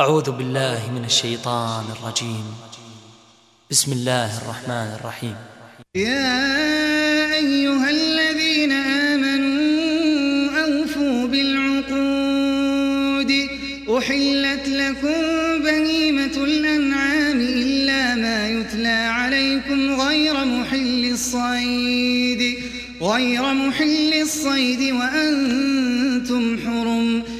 أعوذ بالله من الشيطان الرجيم. بسم الله الرحمن الرحيم. يا أيها الذين آمنوا أوفوا بالعقود. أحلت لكم بهيمة الأنعام إلا ما يتلى عليكم غير محل الصيد. غير محل الصيد وأنتم حرم.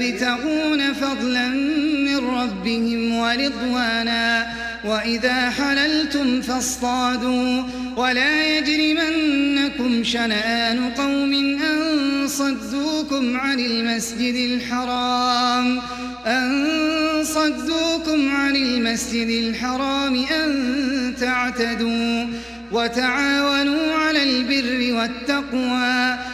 يبتغون فضلا من ربهم ورضوانا. وإذا حللتم فاصطادوا. ولا يجرمنكم شنآن قوم أن صدوكم عن المسجد الحرام. أن صدوكم عن المسجد الحرام أن تعتدوا. وتعاونوا على البر والتقوى.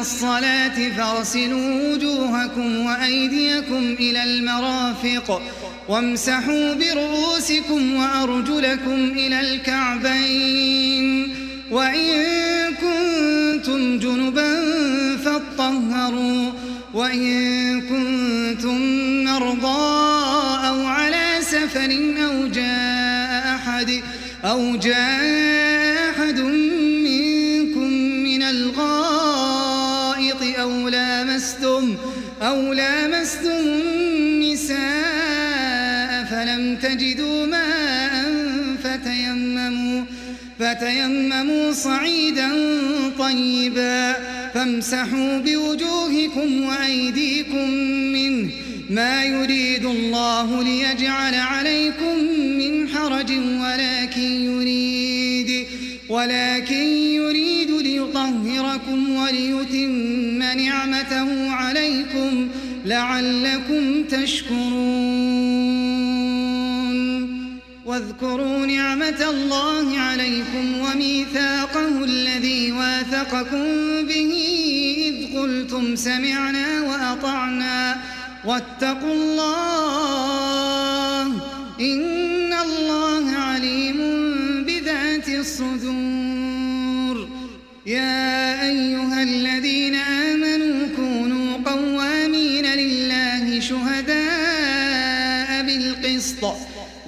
الصلاة فاغسلوا وجوهكم وأيديكم إلى المرافق وامسحوا برؤوسكم وأرجلكم إلى الكعبين وإن كنتم جنبا فاطهروا وإن كنتم مرضى أو على سفر أو جاء أحد أو جاء أو لامستم النساء فلم تجدوا ماء فتيمموا فتيمموا صعيدا طيبا فامسحوا بوجوهكم وأيديكم منه ما يريد الله ليجعل عليكم من حرج ولكن يريد ولكن يريد ليطهركم وليتم نعمته عليكم لعلكم تشكرون. واذكروا نعمة الله عليكم وميثاقه الذي واثقكم به إذ قلتم سمعنا وأطعنا. واتقوا الله إن الله عليم بذات الصدور. يا أيها الذين آمنوا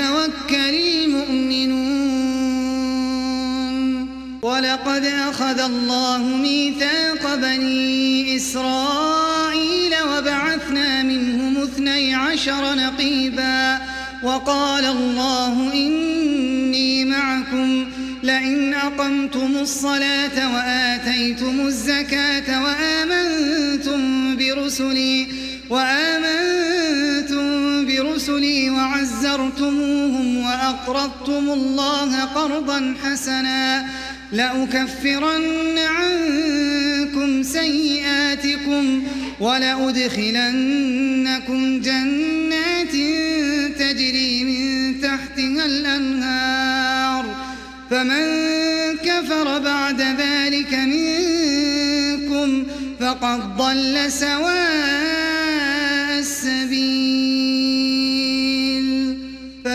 فليتوكل المؤمنون. ولقد أخذ الله ميثاق بني إسرائيل وبعثنا منهم اثني عشر نقيبا. وقال الله إني معكم لئن أقمتم الصلاة وآتيتم الزكاة وآمنتم برسلي وآمنتم برسلي وعزرتموهم وأقرضتم الله قرضا حسنا لأكفرن عنكم سيئاتكم ولأدخلنكم جنات تجري من تحتها الأنهار فمن كفر بعد ذلك منكم فقد ضل سواء السبيل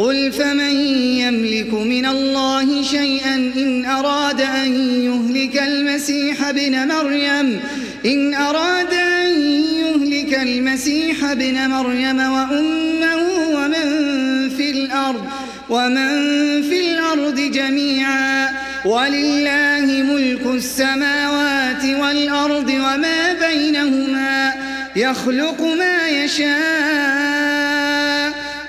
قل فمن يملك من الله شيئا إن أراد أن يهلك المسيح ابن مريم إن أراد أن يهلك المسيح ابن مريم وأمه ومن في الأرض ومن في الأرض جميعا ولله ملك السماوات والأرض وما بينهما يخلق ما يشاء.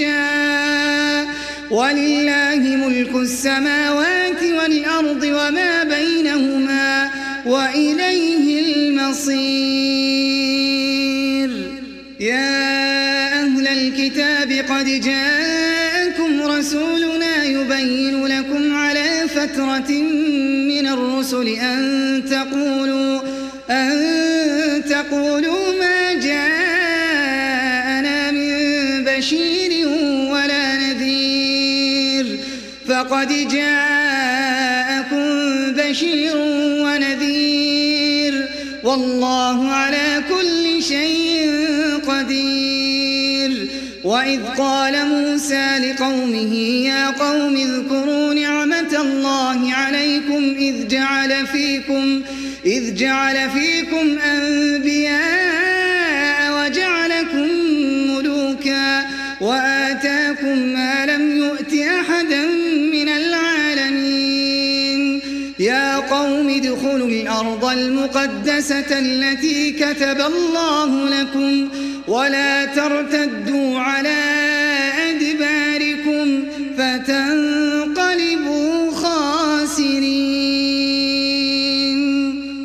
يشاء. ولله ملك السماوات والأرض وما بينهما وإليه المصير. يا أهل الكتاب قد جاءكم رسولنا يبين لكم على فترة من الرسل أن تقولوا أن فقد جاءكم بشير ونذير والله على كل شيء قدير وإذ قال موسى لقومه يا قوم اذكروا نعمة الله عليكم إذ جعل فيكم إذ جعل فيكم أنبياء قوم ادخلوا الأرض المقدسة التي كتب الله لكم ولا ترتدوا على أدباركم فتنقلبوا خاسرين.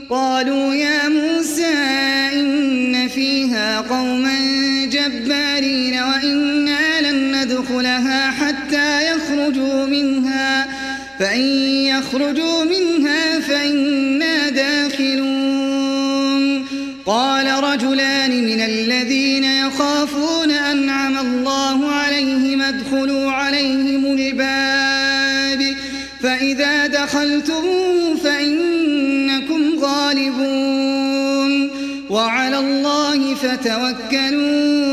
قالوا يا موسى إن فيها قوما جبارين وإنا لن ندخلها حتى يخرجوا منها فإن يخرجوا منها فإنا داخلون. قال رجلان من الذين يخافون أنعم الله عليهم ادخلوا عليهم الباب. فإذا دخلتموه فإنكم غالبون. وعلى الله فتوكلوا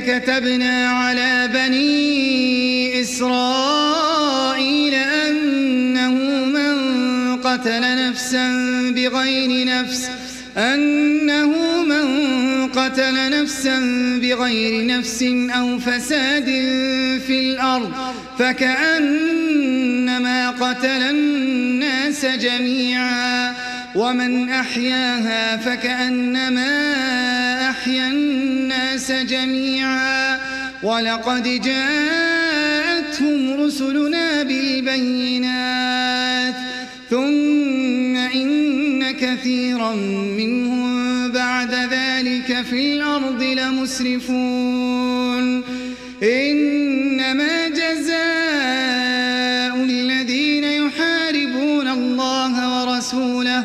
كتبنا على بني إسرائيل أنه من قتل نفسا بغير نفس أنه من قتل نفسا بغير نفس أو فساد في الأرض فكأنما قتل الناس جميعا ومن أحياها فكأنما أحيا الناس جميعا. ولقد جاءتهم رسلنا بالبينات. ثم إن كثيرا منهم بعد ذلك في الأرض لمسرفون. إنما جزاء الذين يحاربون الله ورسوله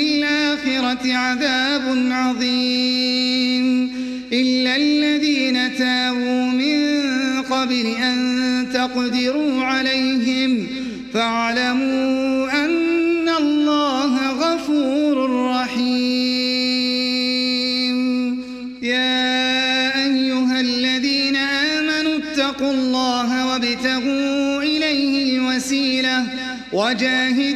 عذاب عظيم إلا الذين تابوا من قبل أن تقدروا عليهم فاعلموا أن الله غفور رحيم. يا أيها الذين آمنوا اتقوا الله وابتغوا إليه الوسيلة وجاهدوا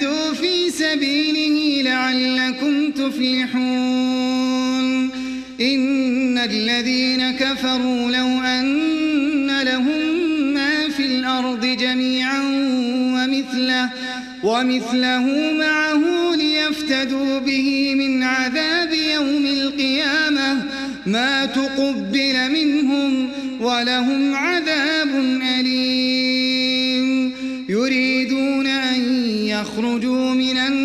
كفروا لو أن لهم ما في الأرض جميعا ومثله ومثله معه ليفتدوا به من عذاب يوم القيامة. ما تقبل منهم ولهم عذاب أليم. يريدون أن يخرجوا من النار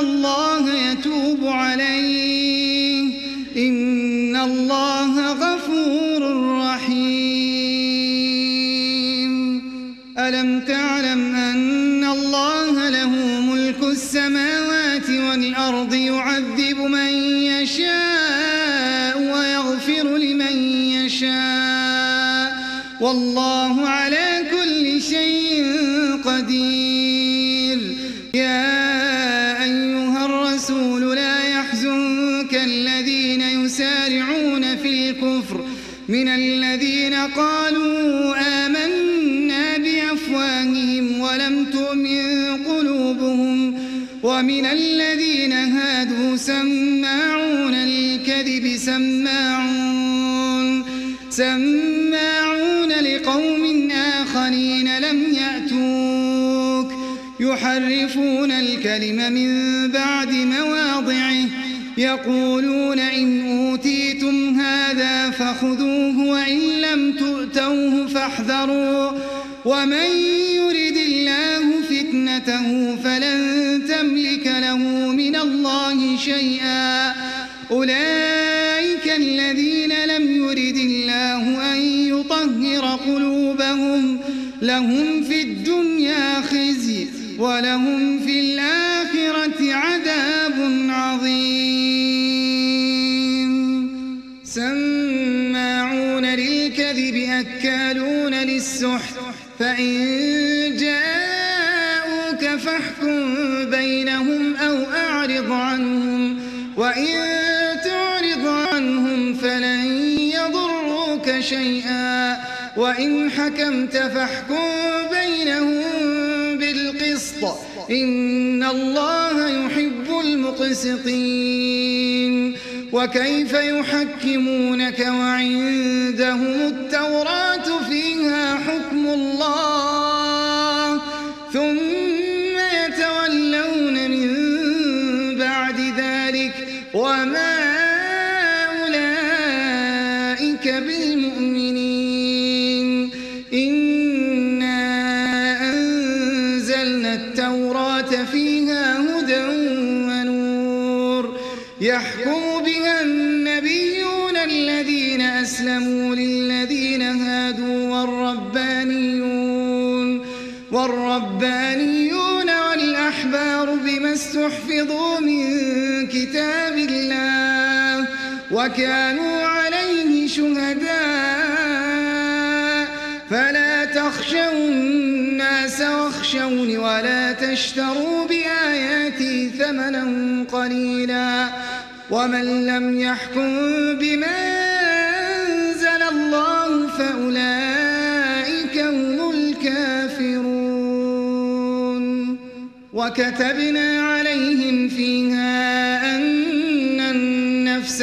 الله يتوب عليه. إن الله غفور رحيم. ألم تعلم أن الله له ملك السماوات والأرض يعذب من ومن الذين هادوا سماعون للكذب سماعون سماعون لقوم آخرين لم يأتوك. يحرفون الكلم من بعد مواضعه يقولون إن أوتيتم هذا فخذوه وإن لم تؤتوه فاحذروا. ومن الله زينته فلن تملك له من الله شيئا أولئك الذين لم يرد الله أن يطهر قلوبهم لهم في الدنيا خزي ولهم في الآخرة عذاب عظيم سماعون للكذب أكالون للسحت فإن جاءوا بينهم أو أعرض عنهم وإن تعرض عنهم فلن يضروك شيئا وإن حكمت فاحكم بينهم بالقسط إن الله يحب المقسطين وكيف يحكمونك وعندهم التوراة وكانوا عليه شهداء. فلا تخشوا الناس واخشوني ولا تشتروا بآياتي ثمنا قليلا. ومن لم يحكم بما أنزل الله فأولئك هم الكافرون. وكتبنا عليهم فيها أن النفس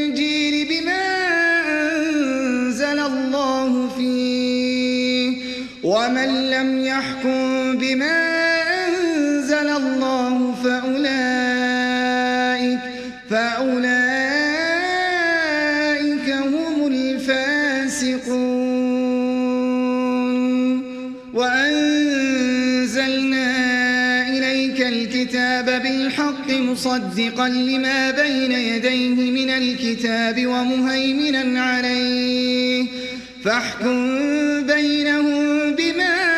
ومن لم يحكم بما أنزل الله فأولئك فأولئك هم الفاسقون. وأنزلنا إليك الكتاب بالحق مصدقا لما بين يديه من الكتاب ومهيمنا عليه. فاحكم بينهم بما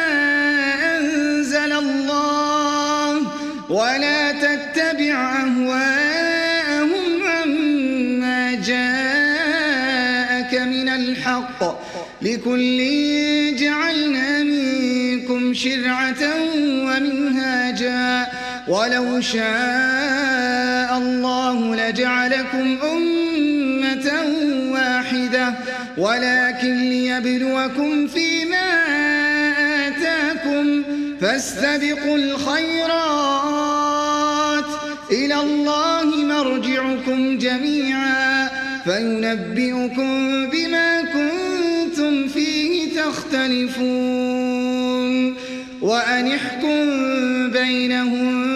ولا تتبع أهواءهم عما جاءك من الحق. لكل جعلنا منكم شرعة ومنهاجا. ولو شاء الله لجعلكم أمة واحدة. ولكن ليبلوكم فيما فاستبقوا الخيرات. إلى الله مرجعكم جميعا فينبئكم بما كنتم فيه تختلفون. وأن احكم بينهم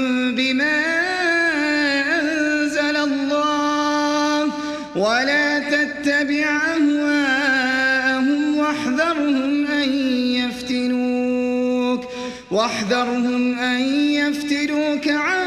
واحذرهم أن يفتنوك عن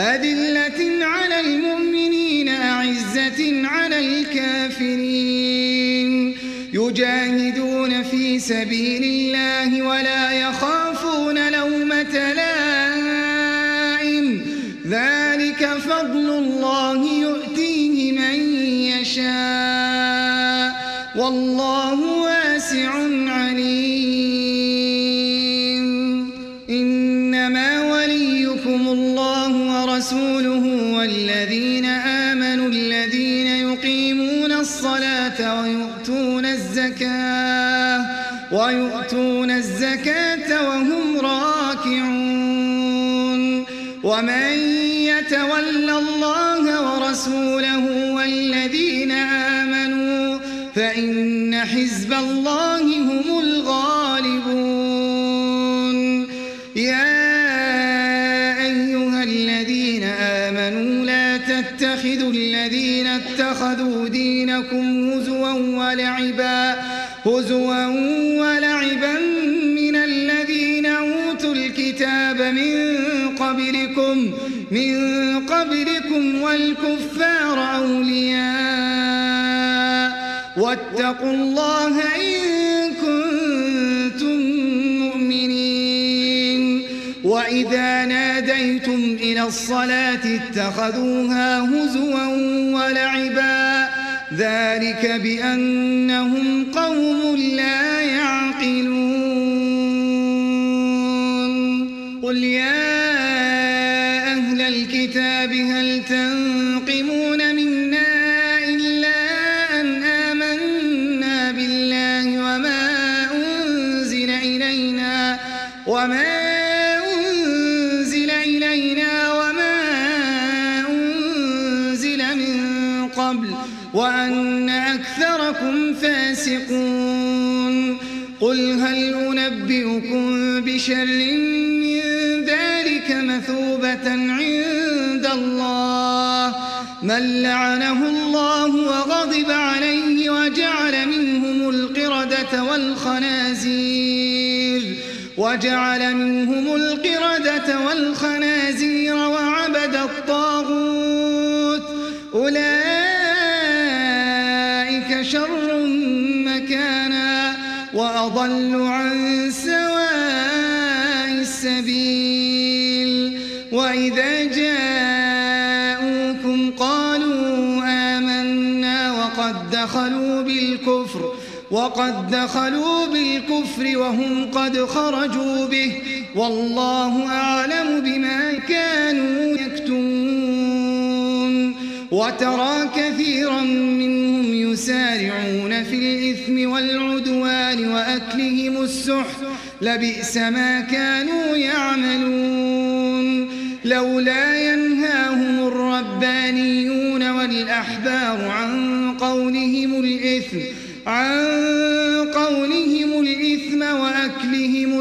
أذلة على المؤمنين أعزة على الكافرين. يجاهدون في سبيل الله ولا يخافون ورسوله والذين آمنوا فإن حزب الله هم الغالبون يا أيها الذين آمنوا لا تتخذوا الذين اتخذوا دينكم هزوا ولعبا هزوا ولعبا من الذين أوتوا الكتاب من قبلكم من قبلكم والكفار أولياء. واتقوا الله إن كنتم مؤمنين. وإذا ناديتم إلى الصلاة اتخذوها هزوا ولعبا. ذلك بأنهم قوم لا يعقلون. قل يا الكتاب هل تنقمون من لعنه الله وغضب عليه وجعل منهم القردة والخنازير وجعل منهم القردة والخنازير وعبد الطاغوت. أولئك شر مكانا وأضل عن وقد دخلوا بالكفر وهم قد خرجوا به. والله أعلم بما كانوا يكتمون. وترى كثيرا منهم يسارعون في الإثم والعدوان وأكلهم السحت. لبئس ما كانوا يعملون. لولا ينهاهم الربانيون والأحبار عن قولهم الإثم عن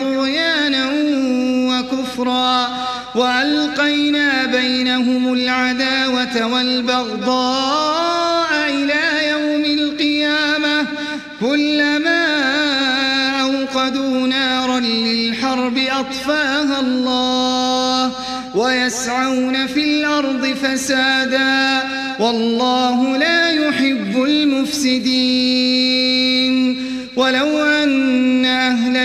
طغيانا وكفرا وألقينا بينهم العداوة والبغضاء إلى يوم القيامة كلما أوقدوا نارا للحرب أطفاها الله ويسعون في الأرض فسادا والله لا يحب المفسدين ولو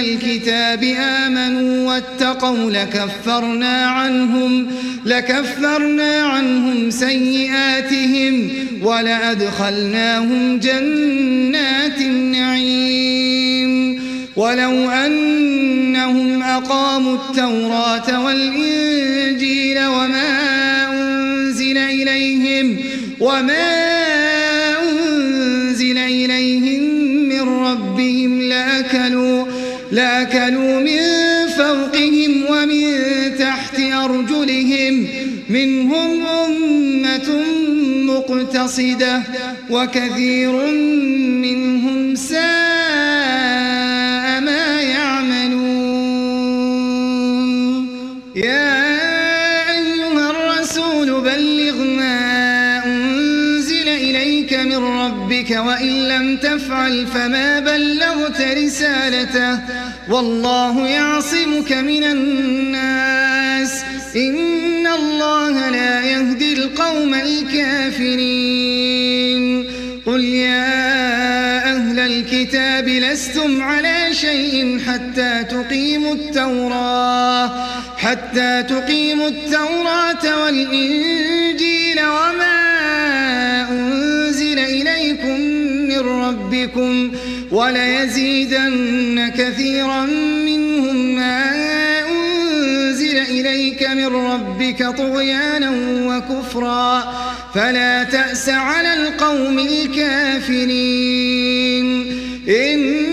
الكتاب آمنوا واتقوا لكفرنا عنهم لكفرنا عنهم سيئاتهم ولأدخلناهم جنات النعيم. ولو أنهم أقاموا التوراة والإنجيل وما أنزل إليهم وما أنزل إليهم من ربهم لأكلوا, لأكلوا من فوقهم ومن تحت أرجلهم. منهم أمة مقتصدة وكثير منهم ساء ما يعملون. يا أيها الرسول بلغ ما أنزل إليك من ربك وإن تفعل فما بلغت رسالته. والله يعصمك من الناس. إن الله لا يهدي القوم الكافرين. قل يا أهل الكتاب لستم على شيء حتى تقيموا التوراة. حتى تقيموا التوراة والإنجيل وما من ربكم وليزيدن كثيرا منهم ما أنزل إليك من ربك طغيانا وكفرا فلا تأس على القوم الكافرين. إن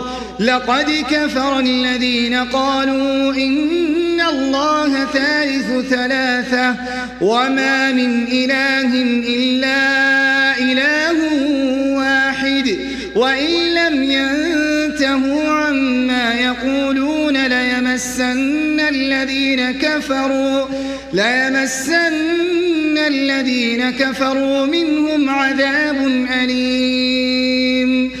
لقد كفر الذين قالوا إن الله ثالث ثلاثة وما من إله إلا إله واحد وإن لم ينتهوا عما يقولون ليمسن الذين كفروا ليمسن الذين كفروا منهم عذاب أليم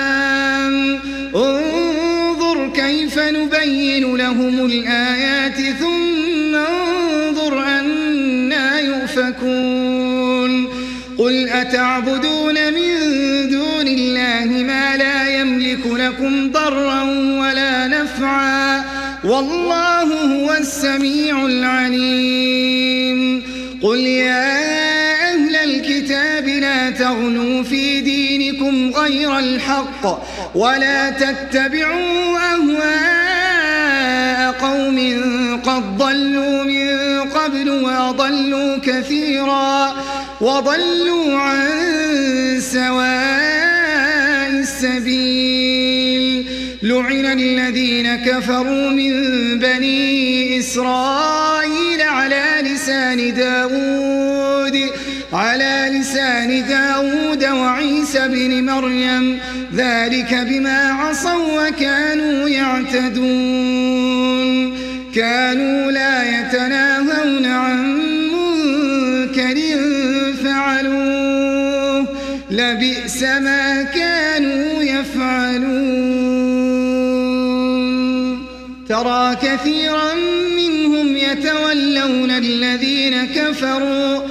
انظر كيف نبين لهم الآيات ثم انظر أنا يؤفكون. قل أتعبدون من دون الله ما لا يملك لكم ضرا ولا نفعا؟ والله هو السميع العليم. قل يا أهل الكتاب لا دينكم غير الحق ولا تتبعوا أهواء قوم قد ضلوا من قبل وأضلوا كثيرا وضلوا عن سواء السبيل لعن الذين كفروا من بني إسرائيل على لسان داود على لسان داود وعيسى بن مريم ذلك بما عصوا وكانوا يعتدون. كانوا لا يتناهون عن منكر فعلوه. لبئس ما كانوا يفعلون. ترى كثيرا منهم يتولون الذين كفروا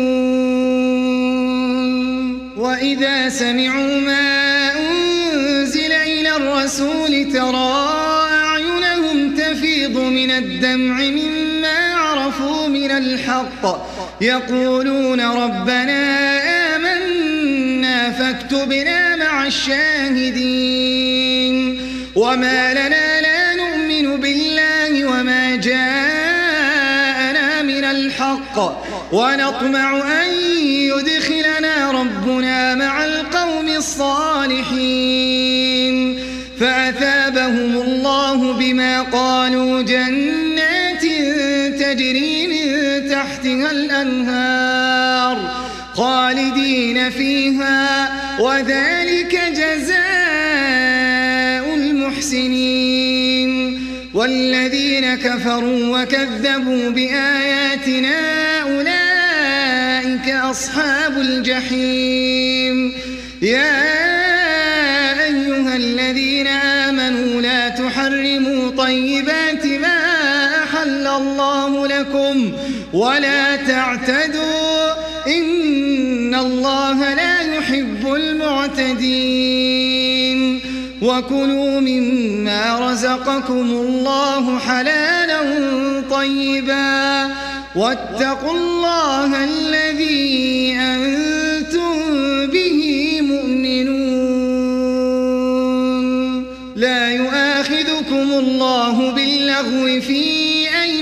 سمعوا ما أنزل إلى الرسول ترى أعينهم تفيض من الدمع مما عرفوا من الحق. يقولون ربنا آمنا فاكتبنا مع الشاهدين. وما لنا لا نؤمن بالله وما جاءنا من الحق. ونطمع أن جنات تجري من تحتها الأنهار خالدين فيها وذلك جزاء المحسنين. والذين كفروا وكذبوا بآياتنا أولئك أصحاب الجحيم. يا أيها الذين آمنوا لا تحرموا طيبات ولا تعتدوا إن الله لا يحب المعتدين وكلوا مما رزقكم الله حلالا طيبا واتقوا الله الذي أنتم به مؤمنون. لا يؤاخذكم الله باللغو في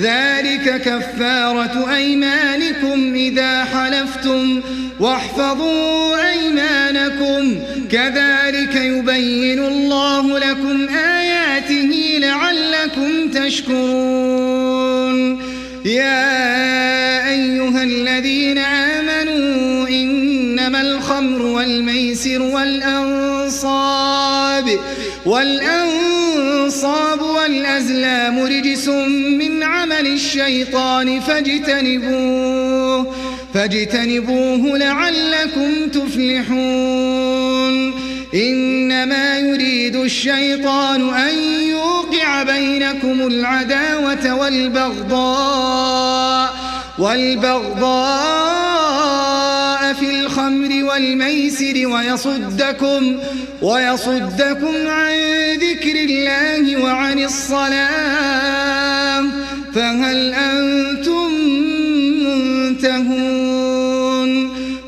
ذلك كفارة أيمانكم إذا حلفتم واحفظوا أيمانكم. كذلك يبين الله لكم آياته لعلكم تشكرون. يا أيها الذين آمنوا إنما الخمر والميسر والأنصاب والأنصاب والأزلام رجس من عمل الشيطان فاجتنبوه فاجتنبوه لعلكم تفلحون. إنما يريد الشيطان أن يوقع بينكم العداوة والبغضاء والبغضاء في الخمر والميسر ويصدكم ويصدكم عن ذكر الله وعن الصلاة. فهل أنتم منتهون؟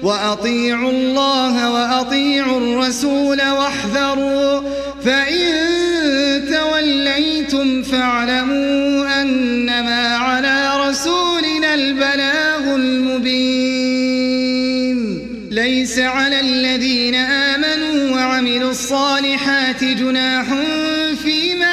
وأطيعوا الله وأطيعوا الرسول واحذروا فإن توليتم فاعلموا أنما على رسولنا البلاغ المبين. ليس على الذين آمنوا وعملوا الصالحات جناح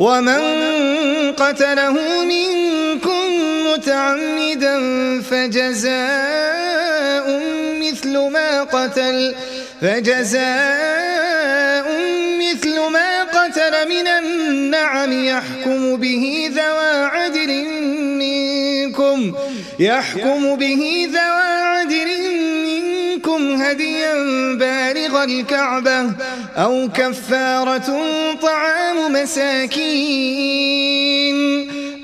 ومن قتله منكم متعمدا فجزاء مثل ما قتل فجزاء مثل ما قتل من النعم يحكم به ذوى عدل منكم يحكم به ذوى عدل منكم هديا بالغ الكعبة أو كفارة طعام مساكين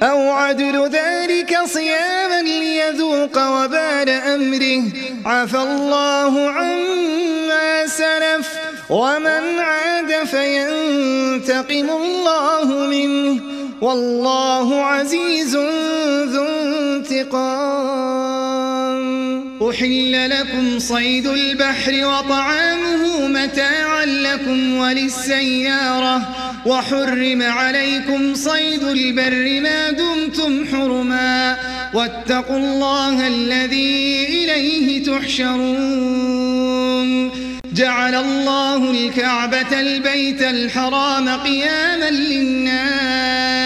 أو عدل ذلك صياما ليذوق وبال أمره. عفى الله عما سلف ومن عاد فينتقم الله منه. والله عزيز ذو انتقام. أحل لكم صيد البحر وطعامه متاعا لكم وللسيارة. وحرم عليكم صيد البر ما دمتم حرما. واتقوا الله الذي إليه تحشرون. جعل الله الكعبة البيت الحرام قياما للناس.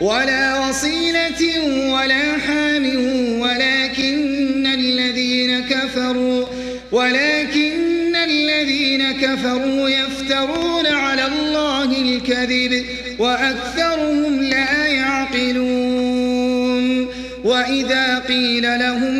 ولا وصيلة ولا حام ولكن الذين كفروا ولكن الذين كفروا يفترون على الله الكذب وأكثرهم لا يعقلون. وإذا قيل لهم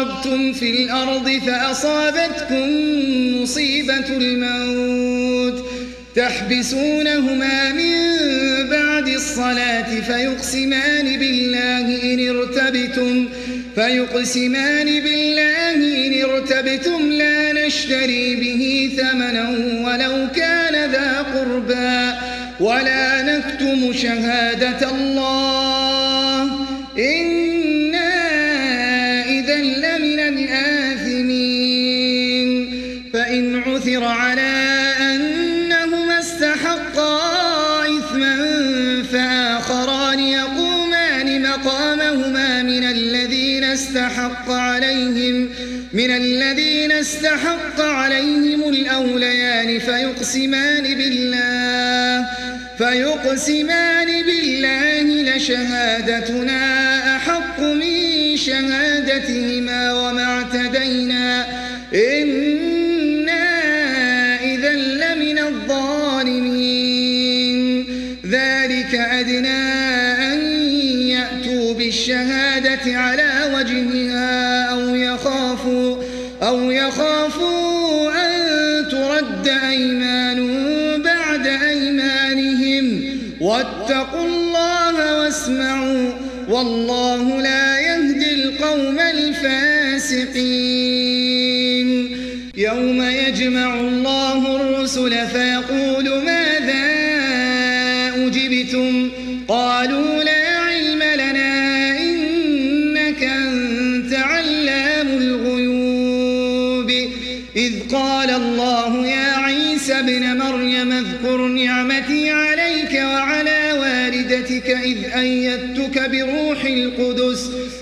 ضربتم في الأرض فأصابتكم مصيبة الموت تحبسونهما من بعد الصلاة فيقسمان بالله إن ارتبتم فيقسمان بالله إن ارتبتم لا نشتري به ثمنا ولو كان ذا قربا ولا نكتم شهادة الله استحق عليهم الأوليان فيقسمان بالله فيقسمان بالله لشهادتنا أحق من شهادتهما وما اعتدينا. إنا إذا لمن الظالمين. ذلك أدنى أن يأتوا بالشهادة على واسمعوا والله لا يهدي القوم الفاسقين. يوم يجمع الله الرسل فيقول ماذا أجبتم؟ قالوا لا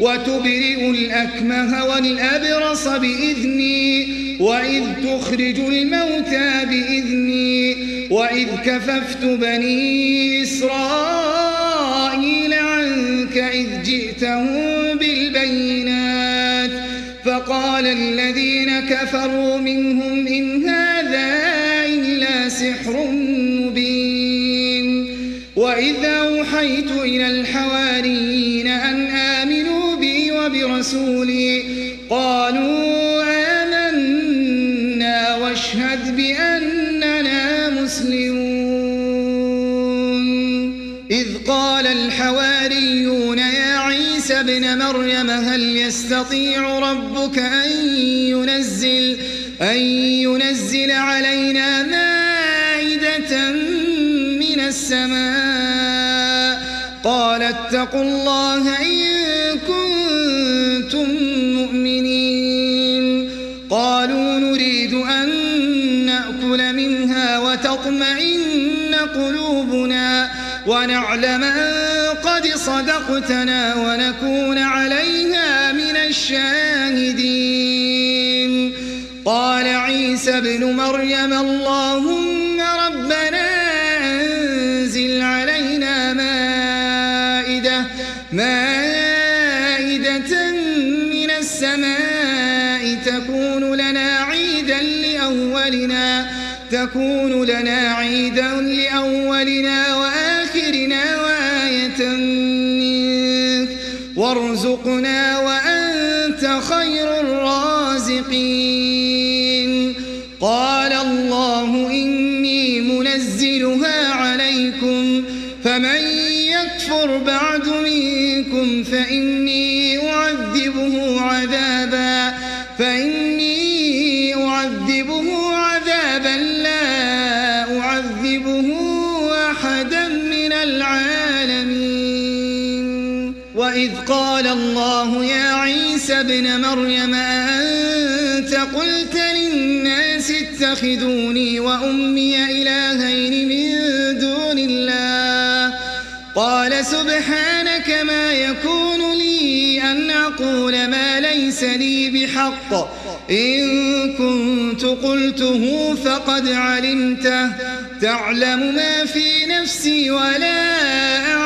وتبرئ الأكمه والأبرص بإذني وإذ تخرج الموتى بإذني وإذ كففت بني إسرائيل عنك إذ جئتهم بالبينات. فقال الذين كفروا منهم إن هذا إلا سحر مبين. وإذا أوحيت إلى الحواريين وبرسولي قالوا آمنا واشهد بأننا مسلمون. إذ قال الحواريون يا عيسى ابن مريم هل يستطيع ربك أن ينزل أن ينزل علينا مائدة من السماء؟ قال اتقوا الله إن وتطمئن قلوبنا ونعلم أن قد صدقتنا ونكون عليها من الشاهدين. قال عيسى ابن مريم اللهم تكون لنا عيدا لأولنا وآخرنا وآية منك. وارزقنا قال الله يا عيسى ابن مريم أنت قلت للناس اتخذوني وأمي إلهين من دون الله. قال سبحانك ما يكون لي أن أقول ما ليس لي بحق. إن كنت قلته فقد علمته. تعلم ما في نفسي ولا أعلم